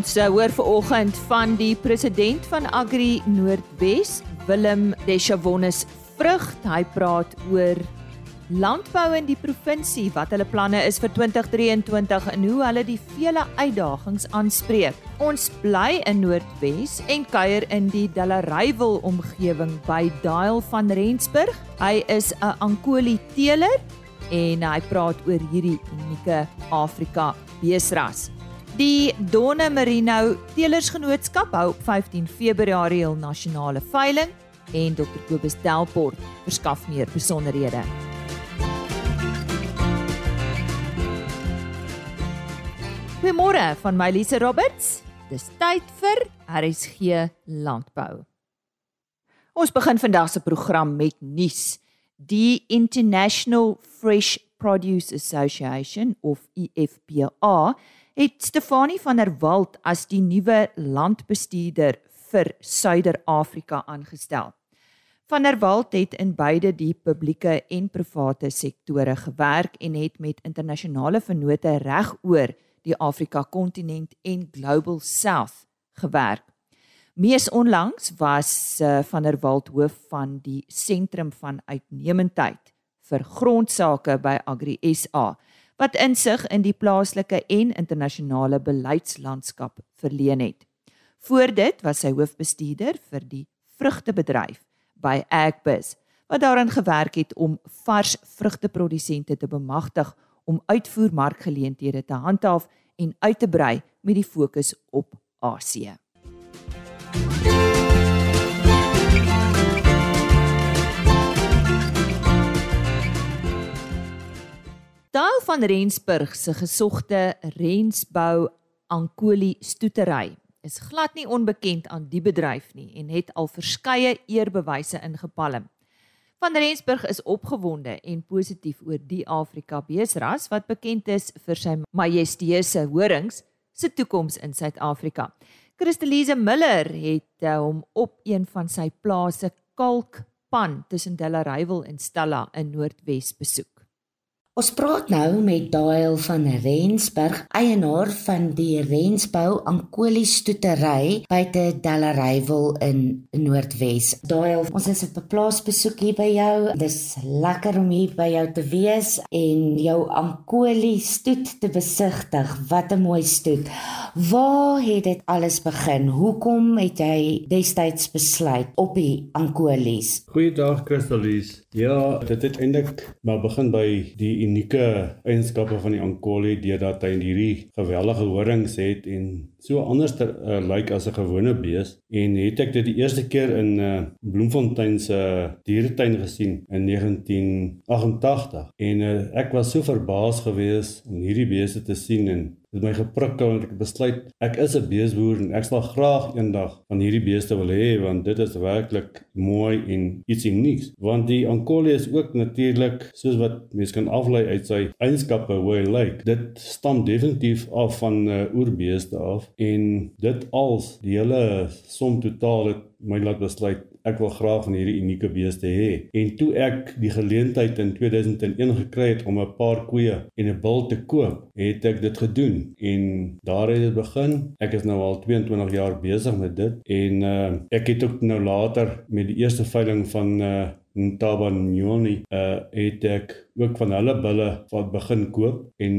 Ons hoor vanoggend van die president van Agri Noordwes, Willem Deschavonis Vrug. Hy praat oor landbou in die provinsie, wat hulle planne is vir 2023 en hoe hulle die vele uitdagings aanspreek. Ons bly in Noordwes en kuier in die Delareyville omgewing by Dial van Rensburg. Hy is 'n Ankoli teeler en hy praat oor hierdie unieke Afrika beesras. Die Donne Merino Teelersgenootskap hou op 15 Februarie hul nasionale veiling en Dr Kobus Delport verskaf meer besonderhede. Goeiemôre van my Lise Roberts. Dis tyd vir RSG Landbou. Ons begin vandag se program met nuus. Die International Fresh Produce Association of IFPA het Stefanie van der Walt as die nuwe landbestuurder vir Suider-Afrika aangestel. Van der Walt het in beide die publieke en private sektore gewerk en het met internasionale vennote regoor die Afrika kontinent en Global South gewerk. Mees onlangs was uh, van der Walt hoof van die sentrum van uitnemendheid vir grondsake by Agri SA wat insig in die plaaslike en internasionale beleidslandskap verleen het. Voor dit was hy hoofbestuurder vir die vrugtebedryf by Agbus wat daaraan gewerk het om vars vrugteprodusente te bemagtig om uitvoermarkgeleenthede te handhaaf en uit te brei met die fokus op Asië. Daal van Rensburg se gesogte Rensbou Ankoli stoetery is glad nie onbekend aan die bedryf nie en het al verskeie eerbewyse ingepalm. Van Rensburg is opgewonde en positief oor die Afrika beesras wat bekend is vir sy majesteuse horings se toekoms in Suid-Afrika. Christelise Miller het uh, hom op een van sy plase Kalkpan tussen Delareyville en Stella in Noordwes besoek. Ons praat nou met Dael van Rensburg, eienaar van die Rensbou Ankoli stoetery buite Delareyville in Noordwes. Dael, ons is op 'n plaasbesoek hier by jou. Dis lekker om hier by jou te wees en jou Ankoli stoet te besigtig. Wat 'n mooi stoet. Waar het dit alles begin? Hoekom het jy destyds besluit op die Ankolies? Goeiedag Christelies. Ja, dit het eintlik maar begin by die unieke eienskappe van die Ankoli deurdat hy hierdie geweldige horings het en so anders te uh, lyk like as 'n gewone bees. En het ek dit die eerste keer in uh, Bloemfontein se uh, dieretuin gesien in 1988 en uh, ek was so verbaas geweest om hierdie beeste te sien en het my geprikkel en ek besluit ek is 'n beesboer en ek sal graag eendag van hierdie beeste wil hê want dit is werklik mooi en iets unieks. Want die Ankoli is ook natuurlik soos wat mense kan aflei uit sy eienskappe hoe hy lyk. Dit stam definitief af van uh, oerbeeste af en dit als die hele som totaal het my laat besluit ek wil graag van hierdie unieke beeste hê. En toe ek die geleentheid in 2001 gekry het om 'n paar koeie en 'n bul te koop, het ek dit gedoen en daar het dit begin. Ek is nou al 22 jaar besig met dit en uh, ek het ook nou later met die eerste veiling van uh, Ntabanyoni uh het ek ook van hulle bulle wat begin koop en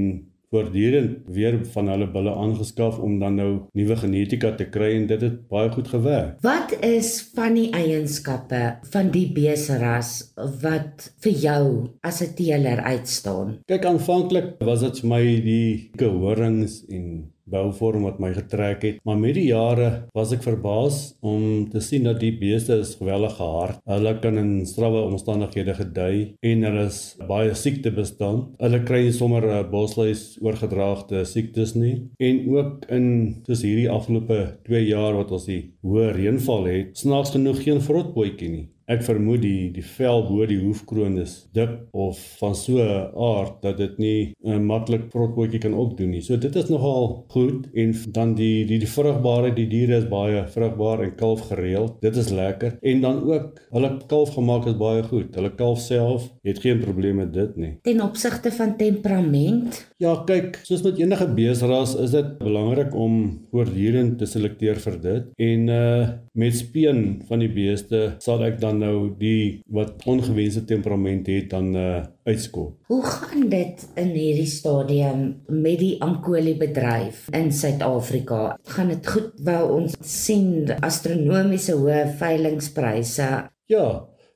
voortdurend weer van hulle bulle aangeskaf om dan nou nuwe genetika te kry en dit het baie goed gewerk. Wat is van die eienskappe van die beseras wat vir jou as 'n teeler uitstaan? Kyk aanvanklik was dit vir my die gehorings en bouvorm wat my getrek het. Maar met die jare was ek verbaas om te sien dat die beeste is geweldig gehard. Hulle kan in strawwe omstandighede gedei en daar is baie siekte bestaan. Hulle kry nie sommer 'n bosluis oorgedraagde siektes nie. En ook in soos hierdie afgelope 2 jaar wat ons die hoë reënval het, snaaks genoeg geen vrotbootjie nie. Ek vermoed die die vel bo die hoefkroon is dik of van so 'n aard dat dit nie 'n maklik vrotpotjie kan opdoen nie. So dit is nogal goed en dan die die die vrugbaarheid, die diere is baie vrugbaar en kalf gereeld. Dit is lekker. En dan ook hulle kalf gemaak is baie goed. Hulle kalf self het geen probleme met dit nie. Ten opsigte van temperament? Ja, kyk, soos met enige beesras is dit belangrik om voortdurend te selekteer vir dit. En uh met speen van die beeste sal ek dan nou die wat ongewenste temperament het dan uh uitskop. Hoe gaan dit in hierdie stadium met die Ankoli bedryf in Suid-Afrika? Gaan dit goed? Wou ons sien astronomiese hoë veilingpryse? Ja,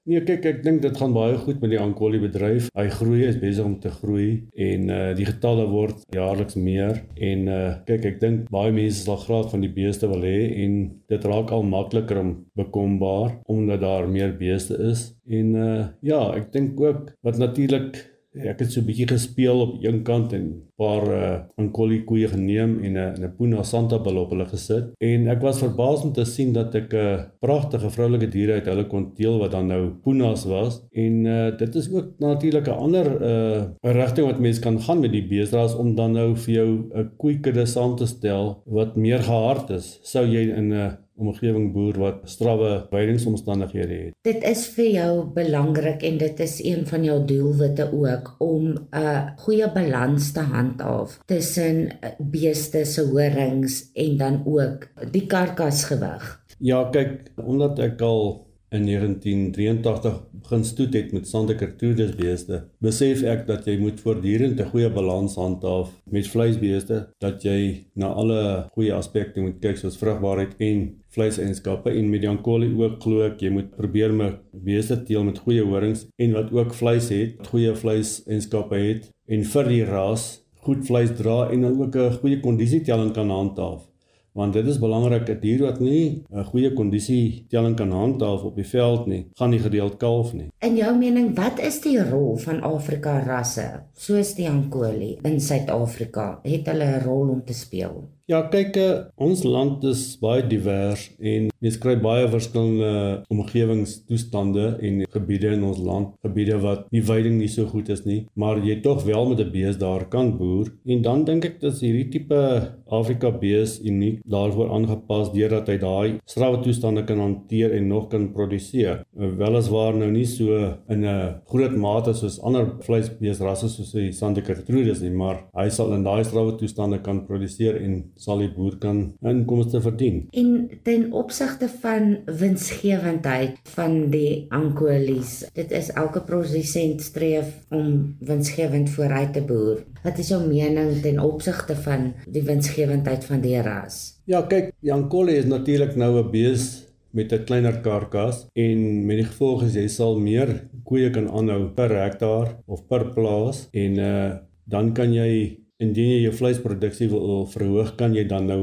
Nee, kyk, ek dink dit gaan baie goed met die Ankoli bedryf. Hy groei, is besig om te groei en uh die getalle word jaarliks meer en uh kyk, ek dink baie mense sal graag van die beeste wil hê en dit raak al makliker om bekombaar omdat daar meer beeste is. En uh ja, ek dink ook wat natuurlik ek het so 'n bietjie gespeel op een kant en 'n paar uh Ankoli koeie geneem en 'n uh, 'n Puna Santa bil op hulle gesit. En ek was verbaas om te sien dat ek 'n uh, pragtige vroulike diere uit hulle kon deel wat dan nou Punas was. En uh dit is ook natuurlik 'n ander uh 'n rigting wat mense kan gaan met die beesras om dan nou vir jou 'n koeikudde saam te stel wat meer gehard is. Sou jy in 'n uh, omgewing boer wat strawwe weidingsomstandighede het. Dit is vir jou belangrik en dit is een van jou doelwitte ook om 'n goeie balans te handhaaf tussen beeste se horings en dan ook die karkasgewig. Ja, kyk, omdat ek al in 1983 begin stoet het met Sandekertoedes beeste, besef ek dat jy moet voortdurend 'n goeie balans handhaaf met vleisbeeste, dat jy na alle goeie aspekte moet kyk soos vrugbaarheid en vleiseienskappe en met die ankoli ook glo ek jy moet probeer met beeste teel met goeie horings en wat ook vleis het, goeie vleiseienskappe het en vir die ras goed vleis dra en ook 'n goeie kondisietelling kan handhaaf want dit is belangrik 'n dier wat nie 'n goeie kondisie telling kan handhaaf op die veld nie, gaan nie gereeld kalf nie. In jou mening, wat is die rol van Afrika rasse soos die Ankoli in Suid-Afrika? Het hulle 'n rol om te speel? Ja, kyk, eh, ons land is baie divers en mens kry baie verskillende omgewingstoestande en gebiede in ons land, gebiede wat die veiding nie so goed is nie, maar jy tog wel met 'n bees daar kan boer. En dan dink ek dat hierdie tipe Afrika bees uniek daarvoor aangepas deurdat hy daai strawwe toestande kan hanteer en nog kan produseer. Weliswaar nou nie so in 'n groot mate soos ander vleisbeesrasse soos die Sandekertrudes nie, maar hy sal in daai strawwe toestande kan produseer en sal die boer kan inkomste verdien. En ten opsigte van winsgewendheid van die ankolies, dit is elke produsent streef om winsgewend vooruit te boer. Wat is jou mening ten opsigte van die winsgewendheid van die ras? Ja, kyk, die ankoli is natuurlik nou 'n bees met 'n kleiner karkas en met die gevolg is jy sal meer koeie kan aanhou per hektaar of per plaas en uh dan kan jy indien jy jou vleisproduksie wil verhoog, kan jy dan nou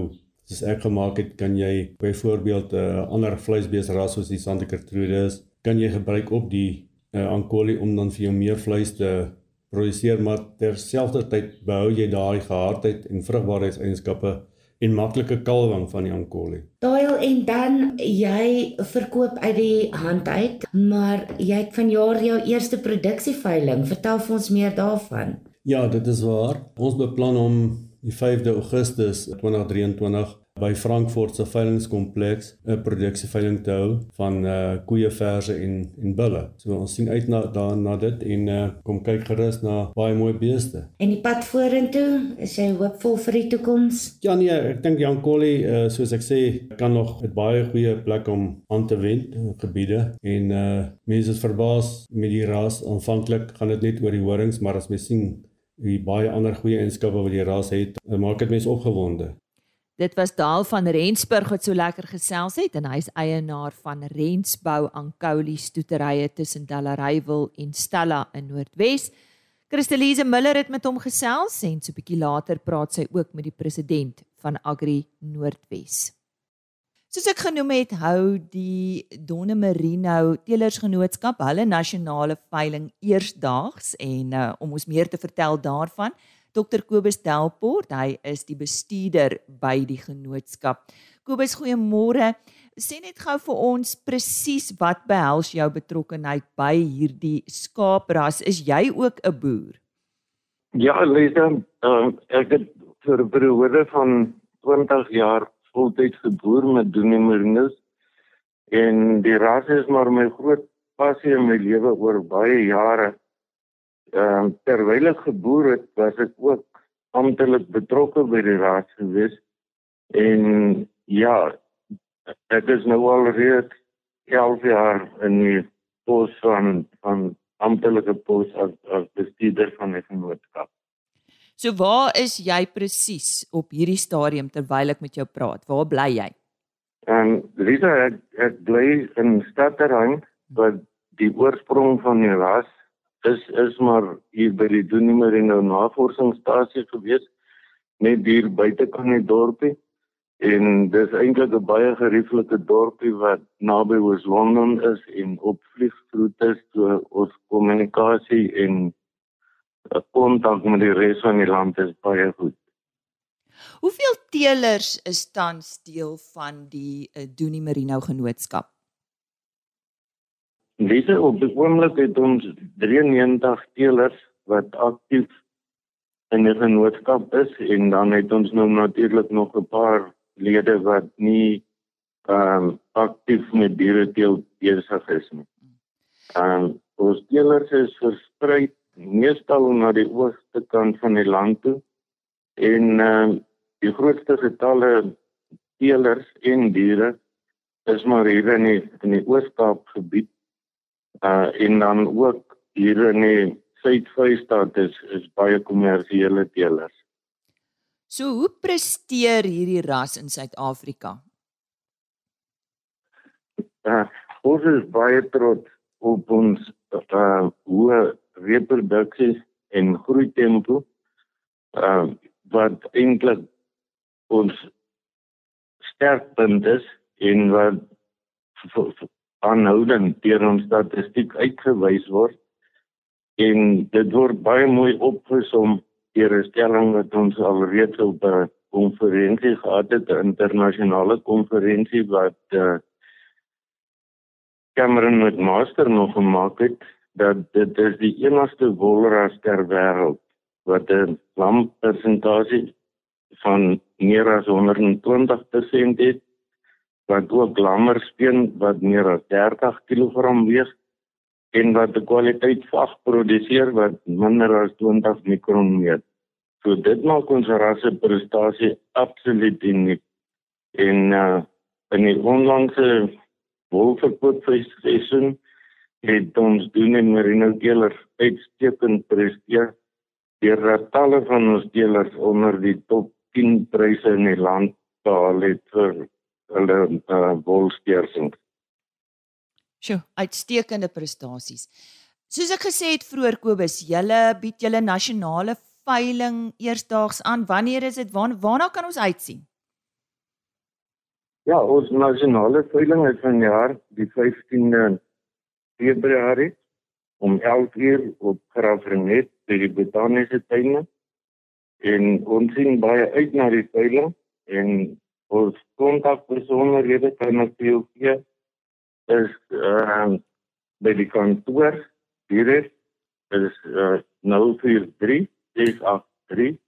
soos ek gemaak het, kan jy byvoorbeeld 'n uh, ander vleisbeesras soos die Sandekertrudes, kan jy gebruik op die uh, Ankoli om dan vir jou meer vleis te produseer, maar terselfdertyd behou jy daai gehardheid en vrugbaarheidseienskappe en maklike kalwing van die Ankoli. Daal en dan jy verkoop uit die hand uit, maar jy het vanjaar jou eerste produksieveiling. Vertel vir ons meer daarvan. Ja, dit is waar. Ons beplan om die 5de Augustus 2023 by Frankfurt se veilingkompleks 'n produksieveiling te hou van uh koeie verse en en bulle. So ons sien uit na daarna dit en uh kom kyk gerus na baie mooi beeste. En die pad vorentoe, is jy hoopvol vir die toekoms? Ja nee, ek dink Jan Collie uh soos ek sê, kan nog 'n baie goeie plek om aan te wend in gebiede en uh mense is verbaas met die ras. Aanvanklik gaan dit net oor die horings, maar as mens sien die baie ander goeie eienskappe wat die ras het, maak dit mense opgewonde. Dit was Daal van Rensburg wat so lekker gesels het en hy's eienaar van Rensbou Ankouli stoeterye tussen Delareyville en Stella in Noordwes. Christelise Miller het met hom gesels en so 'n bietjie later praat sy ook met die president van Agri Noordwes. Soos ek genoem het, hou die Donne Merino Teelersgenootskap hulle nasionale veiling eersdaags en uh, om ons meer te vertel daarvan Dr Kobus Delport, hy is die bestuurder by die genootskap. Kobus, goeiemôre. Sê net gou vir ons presies wat behels jou betrokkeheid by hierdie skaapras? Is jy ook 'n boer? Ja, Lisa, uh, ek het vir 'n periode van 20 jaar voltyds geboer met Doenie Merinos en die ras is maar my groot passie in my lewe oor baie jare. Ehm uh, terwyl ek geboer het, was ek ook amptelik betrokke by die raad gewees en ja, ek is nou al reeds 11 jaar in die pos van van amptelike pos as as bestuurder van die genootskap. So waar is jy presies op hierdie stadium terwyl ek met jou praat? Waar bly jy? En Lisa ek, ek bly in Stadterrand wat die oorsprong van die ras is is maar hier by die Doenemerino navorsingsstasie gewees net hier buite kan die dorpie en dis eintlik 'n baie gerieflike dorpie wat naby Oos-London is en op vliegroetes so ons kommunikasie en kontak met die res van die land is baie goed. Hoeveel teelers is tans deel van die uh, Doenie Merino genootskap? Dis op die oomblik het ons 93 teelers wat aktief in die genootskap is en dan het ons nou natuurlik nog 'n paar lede wat nie ehm um, aktief met diere teel besig is nie. Ehm um, ons teelers is versprei meestal na die ooste kant van die land toe en um, die grootste getalle teelers en diere is maar hier in die in die Oos-Kaap gebied. Uh en dan ook hier in die Suid-Vrystaat is is baie kommersiële teelers. So hoe presteer hierdie ras in Suid-Afrika? Uh, ons is baie trots op ons uh hoë reproduksie en groei tempo. Uh wat eintlik ons sterkpunt is en wat aanhoudend deur ons statistiek uitgewys word en dit word baie mooi opgesom deur 'n stelling wat ons alreeds op 'n konferensie gehad het, 'n internasionale konferensie wat uh, Cameron McMaster nog gemaak het dat dit is die enigste wolras ter wêreld wat 'n lampersentasie van meer as 120% het wat ook lammerspeen wat meer as 30 kg weeg en wat 'n kwaliteit vag produseer wat minder as 20 mikron meet. So dit maak ons rasse prestasie absoluut uniek. En uh in die onlangse wolverkoopfeesseisoen het ons doen en Marino Keller uitstekend presteer. Deur talle van ons deelers onder die top 10 pryse in die land behaal het vir hulle uh wolsteersings. Sjoe, uitstekende prestasies. Soos ek gesê het vroeër Kobus, julle bied julle nasionale veiling eersdaags aan. Wanneer is dit? Waar, waarna kan ons uitsien? Ja, ons nasionale veiling is vanjaar die 15de Februarie om 11:00 op Graafrenet by die botaniese tuine. En ons sien baie uit na die veiling en ons kontak besonderhede kan ek vir jou gee is uh, by die kantoor direk is uh, 043 683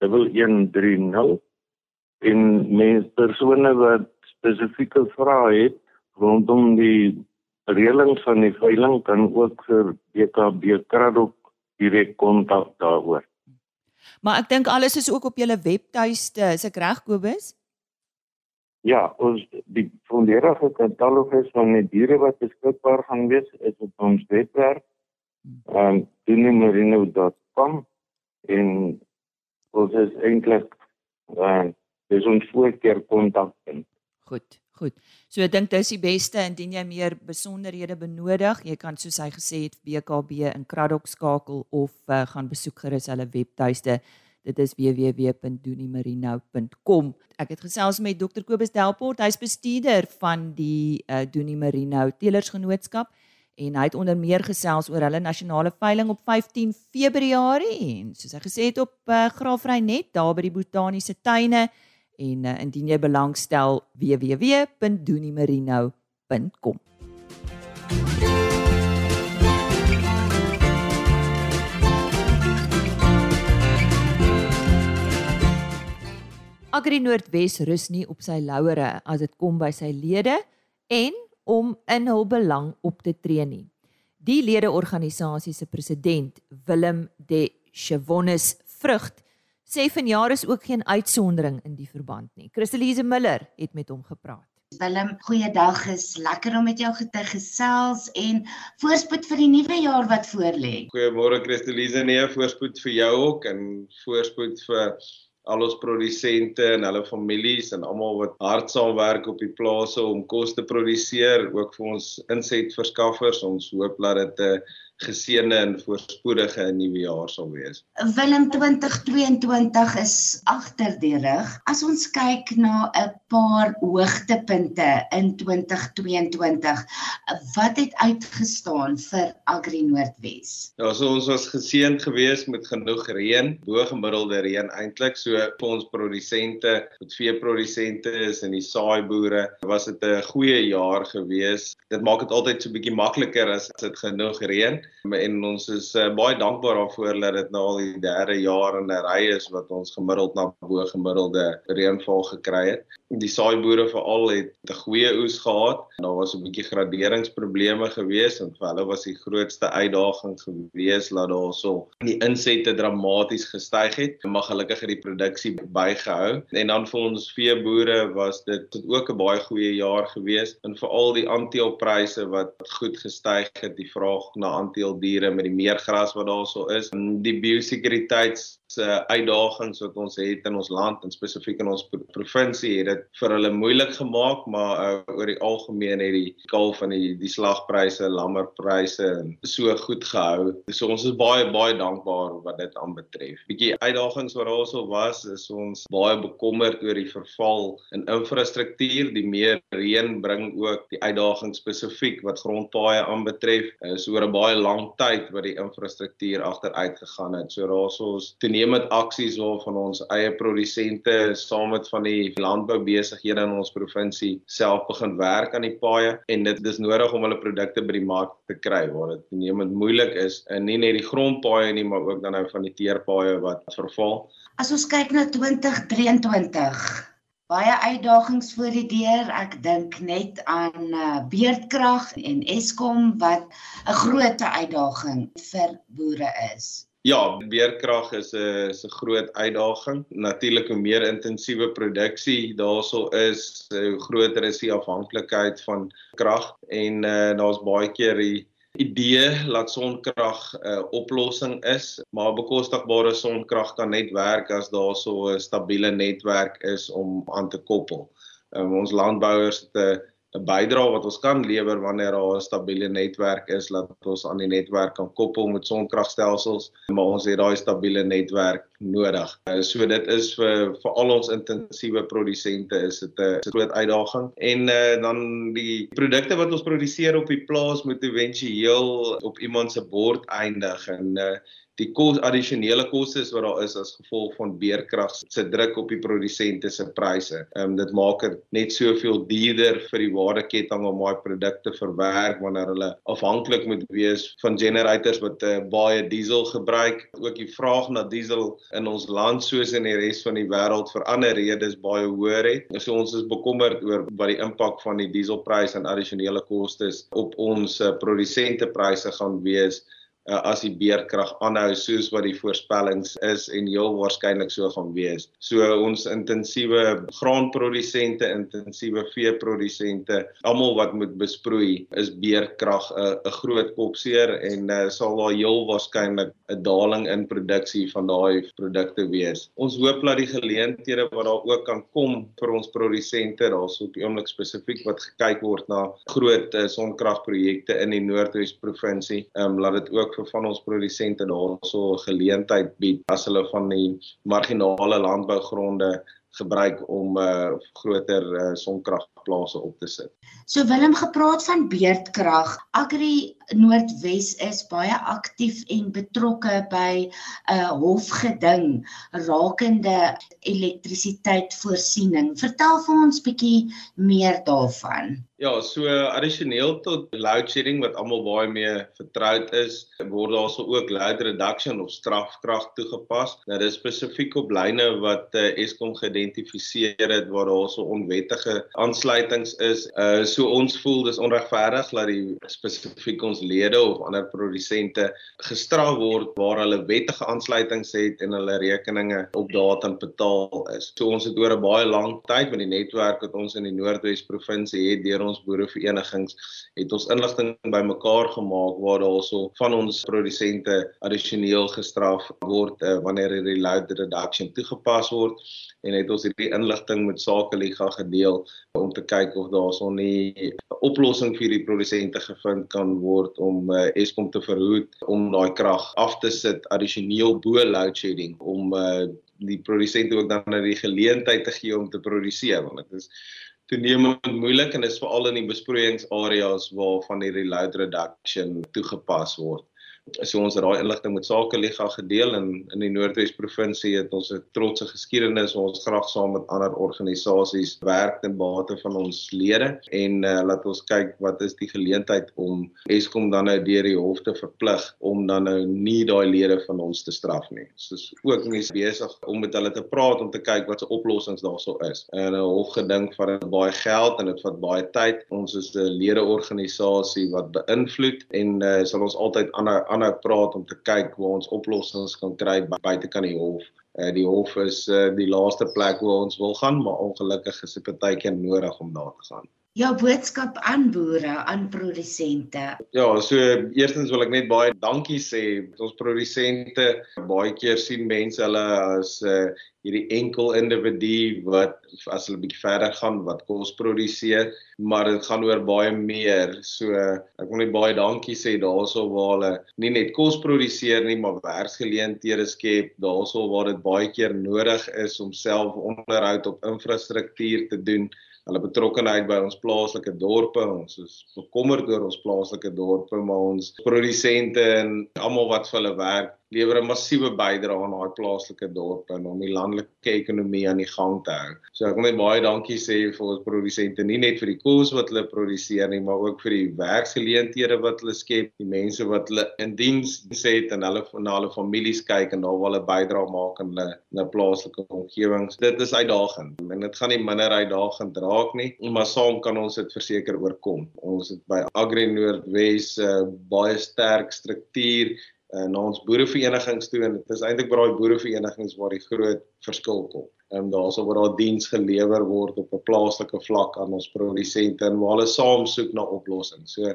1130 en mens persone wat spesifieke vrae het rondom die reëlings van die veiling kan ook vir BKB Kraddock direk kontak daaroor. Maar ek dink alles is ook op julle webtuiste, is ek reg Kobus? Ja, ons die volledige katalogus van die diere wat beskikbaar gaan wees is op ons webwerf. Ehm um, dunemarino.com en ons is eintlik ehm uh, dis ons voorkeer kontakpunt. Goed, goed. So ek dink dis die beste indien jy meer besonderhede benodig, jy kan soos hy gesê het BKB in Kraddock skakel of uh, gaan besoek gerus hulle webtuiste. Dit is www.doenimarino.com. Ek het gesels met Dr Kobus Delport, hy's bestuurder van die uh, Doenie Marino Teelersgenootskap en hy het onder meer gesels oor hulle nasionale veiling op 15 Februarie en soos hy gesê het op uh, Graafry net daar by die botaniese tuine En uh, indien jy belangstel, www.doeniemerino.com. Agri Noordwes rus nie op sy lauere as dit kom by sy lede en om in hul belang op te tree nie. Die ledeorganisasie se president, Willem de Chevonnes Vrugt, sê vanjaar is ook geen uitsondering in die verband nie. Christelise Miller het met hom gepraat. Willem, goeiedag. Is lekker om met jou te gesels en voorspoed vir die nuwe jaar wat voorlê. Goeiemôre Christelise, nee, voorspoed vir jou ook en voorspoed vir al ons produsente en hulle families en almal wat hard saamwerk op die plase om kos te produseer, ook vir ons insetverskaffers. Ons hoop dat dit 'n geseënde en voorspoedige nuwe jaar sal wees. Willem 2022 is agter die rug. As ons kyk na 'n paar hoogtepunte in 2022, wat het uitgestaan vir Agri Noordwes? Ja, so ons was geseënd geweest met genoeg reën, bo gemiddelde reën eintlik, so vir ons produsente, met veeprodusente is en die saaiboere, was dit 'n goeie jaar geweest. Dit maak dit altyd so 'n bietjie makliker as dit genoeg reën en ons is uh, baie dankbaar daarvoor dat dit nou al die derde jaar in 'n ry is wat ons gemiddeld na bo gemiddelde reënval gekry het. Die saaiboere veral het 'n goeie oes gehad. Daar was 'n bietjie graderingsprobleme gewees en vir hulle was die grootste uitdaging gewees dat daar so die insette dramaties gestyg het. Maar gelukkig het die produksie bygehou. En dan vir ons veeboere was dit ook 'n baie goeie jaar gewees en veral die aanteelpryse wat goed gestyg het, die vraag na aanteeldiere diere met die meer gras wat daarso is. Die biosekuriteits se uitdagings wat ons het in ons land en spesifiek in ons provinsie het dit vir hulle moeilik gemaak maar uh, oor die algemeen het die kalf van die die slagpryse, lammerpryse so goed gehou. So ons is baie baie dankbaar wat dit aanbetref. Bietjie uitdagings wat daarso was is ons baie bekommerd oor die verval in infrastruktuur. Die meer reën bring ook die uitdagings spesifiek wat grondpaaie aanbetref. Uh, oor 'n baie lang tyd wat die infrastruktuur agteruit gegaan het. So daarso ons toenemend aksies waarvan ons eie produsente saam met van die landboubesighede in ons provinsie self begin werk aan die paaie en dit is nodig om hulle produkte by die mark te kry waar dit toenemend moeilik is en nie net die grondpaaie nie maar ook dan nou van die teerpaaie wat verval. As ons kyk na 2023 baie uitdagings voor die deur. Ek dink net aan uh, beerdkrag en Eskom wat 'n groot uitdaging vir boere is. Ja, beerkrag is 'n is 'n groot uitdaging. Natuurlik hoe meer intensiewe produksie daarso is, hoe groter is die afhanklikheid van krag en uh, daar's baie keer die idee dat sonkrag 'n uh, oplossing is, maar bekostigbare sonkrag kan net werk as daar so 'n stabiele netwerk is om aan te koppel. Um, ons landbouers het 'n 'n bydrae wat ons kan lewer wanneer daar 'n stabiele netwerk is dat ons aan die netwerk kan koppel met sonkragstelsels maar ons het daai stabiele netwerk nodig. Uh, so dit is vir vir al ons intensiewe produsente is dit 'n groot uitdaging en uh, dan die produkte wat ons produseer op die plaas moet éventueel op iemand se bord eindig en uh, die kos addisionele kostes wat daar is as gevolg van beerkrag se druk op die produsente se pryse. Ehm um, dit maak dit net soveel duurder vir die waardeketting om daai produkte verwerk wanneer hulle afhanklik moet wees van generators wat uh, baie diesel gebruik. Ook die vraag na diesel in ons land soos in die res van die wêreld vir ander redes baie hoër het. So ons is bekommerd oor wat die impak van die dieselprys en addisionele kostes op ons uh, produsentepryse gaan wees uh, as die beerkrag aanhou soos wat die voorspellings is en heel waarskynlik so gaan wees. So ons intensiewe graanprodusente, intensiewe veeprodusente, almal wat moet besproei, is beerkrag 'n uh, 'n groot kopseer en uh, sal daar heel waarskynlik 'n daling in produksie van daai produkte wees. Ons hoop dat die geleenthede wat daar ook kan kom vir ons produsente, daar's op die oomblik spesifiek wat gekyk word na groot uh, sonkragprojekte in die Noordwes provinsie, ehm um, laat dit ook van ons produsente daarso geleentheid bied as hulle van die marginale landbougronde gebruik om uh, groter uh, sonkragplase op te sit. So Willem gepraat van beerdkrag. Agri Noordwes is baie aktief en betrokke by 'n uh, hofgeding rakende elektrisiteitvoorsiening. Vertel vir ons bietjie meer daarvan. Ja, so addisioneel tot load shedding wat almal baie mee vertroud is, word daar so ook load reduction of strafkrag toegepas. Nou dis spesifiek op lyne wat uh, Eskom geïdentifiseer het waar daar so onwettige aansluitings is. Uh so ons voel dis onregverdig dat die spesifiek ons lede of ander produsente gestraf word waar hulle wettige aansluitings het en hulle rekeninge op datum betaal is. So ons het oor 'n baie lang tyd met die netwerk wat ons in die Noordwes provinsie het deur ons boereverenigings het ons inligting bymekaar gemaak waar daarso van ons produsente addisioneel gestraf word uh, wanneer hierdie load reduction toegepas word en het ons hierdie inligting met Sakeliga gedeel om te kyk of daarso nie 'n oplossing vir die produsente gevind kan word om uh, Eskom te verhoed om daai krag af te sit addisioneel bo load shedding om uh, die produsente ook dan na die geleentheid te gee om te produseer want dit is toenemend moeilik en is veral in die besproeiingsareas waar van hierdie load reduction toegepas word so ons daai inligting met Sakeliga gedeel en in die Noordwes provinsie het ons 'n trotse geskiedenis ons graag saam met ander organisasies werk ten bate van ons lede en uh, laat ons kyk wat is die geleentheid om Eskom dan nou deur die hof te verplig om dan nou nie daai lede van ons te straf nie. So is ook nie besig om met hulle te praat om te kyk wat se oplossings daarso is. En 'n hof gedink van baie geld en dit vat baie tyd. Ons is 'n ledeorganisasie wat beïnvloed en uh, sal ons altyd ander aanhou praat om te kyk waar ons oplossings kan kry buite kan die hof. Uh, die hof is uh, die laaste plek waar ons wil gaan, maar ongelukkig is dit baie keer nodig om daar te gaan. Jou boodskap aan boere, aan produsente. Ja, so eerstens wil ek net baie dankie sê. Ons produsente baie keer sien mense hulle as uh, hierdie enkel individu wat as hulle bietjie verder gaan wat kos produseer, maar dit gaan oor baie meer. So ek wil net baie dankie sê daaroor waar hulle nie net kos produseer nie, maar werksgeleenthede skep daaroor waar dit baie keer nodig is om self onderhoud op infrastruktuur te doen hulle betrokkeheid by ons plaaslike dorpe. Ons is bekommerd oor ons plaaslike dorpe, maar ons produsente en almal wat vir hulle werk, lewer 'n massiewe bydrae aan daai plaaslike dorpe en om die landelike ekonomie aan die gang te hou. So ek wil net baie dankie sê vir ons produsente, nie net vir die kos wat hulle produseer nie, maar ook vir die werksgeleenthede wat hulle skep, die mense wat hulle in diens het en hulle na hulle families kyk en daar wil hulle bydra maak in hulle in 'n plaaslike omgewing. Dit is uitdagend en dit gaan nie minder uitdagend raak nie, maar saam kan ons dit verseker oorkom. Ons het by Agri Noordwes 'n uh, baie sterk struktuur uh, na ons boereverenigings toe en dit is eintlik by daai boereverenigings waar die groot verskil kom. Ehm um, daarso waar daar diens gelewer word op 'n plaaslike vlak aan ons produsente en waar hulle saam soek na oplossings. So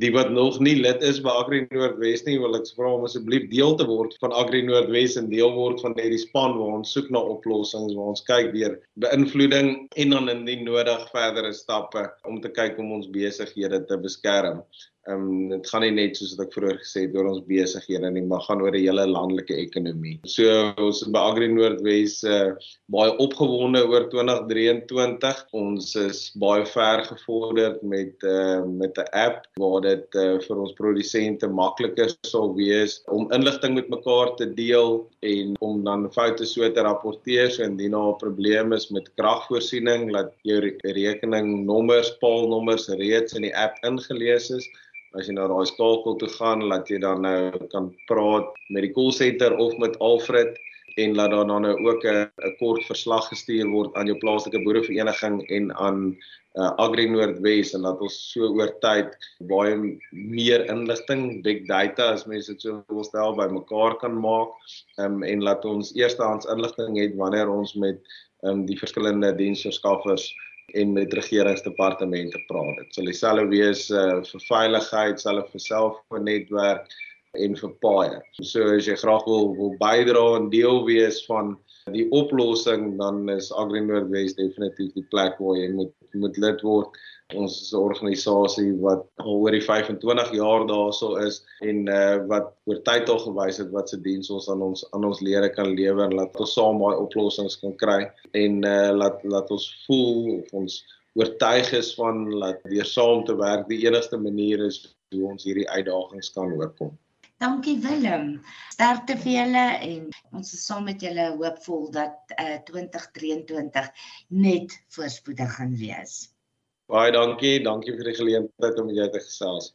die wat nog nie lid is by Agri Noordwes nie, wil ek vra om asseblief deel te word van Agri Noordwes en deel word van hierdie span waar ons soek na oplossings, waar ons kyk deur beïnvloeding en dan in die nodig verdere stappe om te kyk om ons besighede te beskerm. Ehm um, dit gaan nie net soos wat ek vroeër gesê het oor ons besighede nie, maar gaan oor die hele landelike ekonomie. So ons by Agri Noordwes uh, baie opgewonde oor 2023. Ons is baie ver gevorder met uh, met 'n app waar dit uh, vir ons produsente makliker sal wees om inligting met mekaar te deel en om dan foute so te rapporteer so indien daar 'n probleem is met kragvoorsiening, dat jou rekeningnommers, paalnommers reeds in die app ingelees is as jy na daai skakel toe gaan, laat jy dan nou kan praat met die call center of met Alfred en laat daar dan nou ook 'n kort verslag gestuur word aan jou plaaslike boerevereniging en aan uh, Agri Noordwes en laat ons so oor tyd baie meer inligting, big data as mense dit so wil stel by mekaar kan maak um, en laat ons eerstehands inligting het wanneer ons met um, die verskillende diensverskaffers en met regeringsdepartemente praat. Dit sal dieselfde wees uh, vir veiligheid, selfs vir selfoonnetwerk en vir paaie. So as jy graag wil wil bydra en deel wees van die oplossing, dan is Agri Noordwes definitief die plek waar jy moet moet lid word. Ons is 'n organisasie wat al oor die 25 jaar daarso is en uh wat oor tyd al gewys het wat se diens ons aan ons aan ons lede kan lewer en laat ons saam daai oplossings kan kry en uh laat laat ons voel of ons oortuig is van dat deur saam te werk die enigste manier is hoe ons hierdie uitdagings kan oorkom. Dankie Willem. Sterkte vir julle en ons is saam met julle hoopvol dat uh, 2023 net voorspoedig gaan wees. Baie dankie, dankie vir die geleentheid om jou te gesels.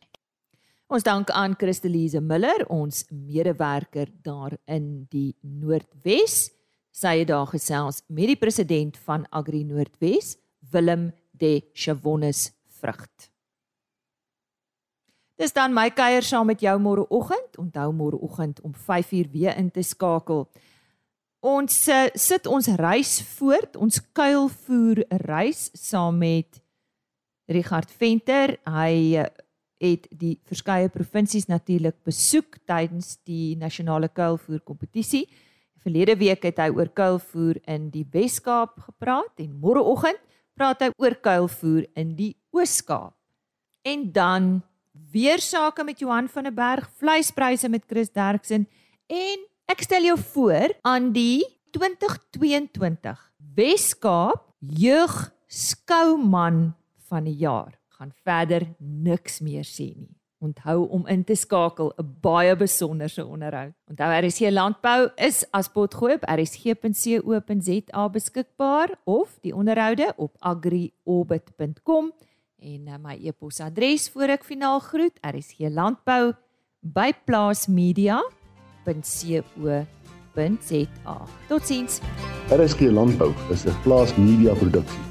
Ons dank aan Christelise Miller, ons medewerker daar in die Noordwes. Sy het daar gesels met die president van Agri Noordwes, Willem De Chawonis Vrugte. Dis dan my kuier saam met jou môreoggend. Onthou môreoggend om 5uur weer in te skakel. Ons uh, sit ons reis voort, ons kuilvoer reis saam met Richard Venter. Hy uh, het die verskeie provinsies natuurlik besoek tydens die nasionale kuilvoer kompetisie. Verlede week het hy oor kuilvoer in die Wes-Kaap gepraat en môreoggend praat hy oor kuilvoer in die Oos-Kaap. En dan weer sake met Johan van der Berg, vleispryse met Chris Derksen en ek stel jou voor aan die 2022 Weskaap Jeug Skouman van die jaar. Gaan verder niks meer sê nie. Onthou om in te skakel 'n baie besonderse onderhoud. Onthou RC Landbou is as potgoop rsg.co.za beskikbaar of die onderhoude op agriorbit.com en uh, my e-posadres voor ek finaal groet rsglandbou by plaasmedia.co.za totsiens RSG Landbou is 'n plaasmedia produksie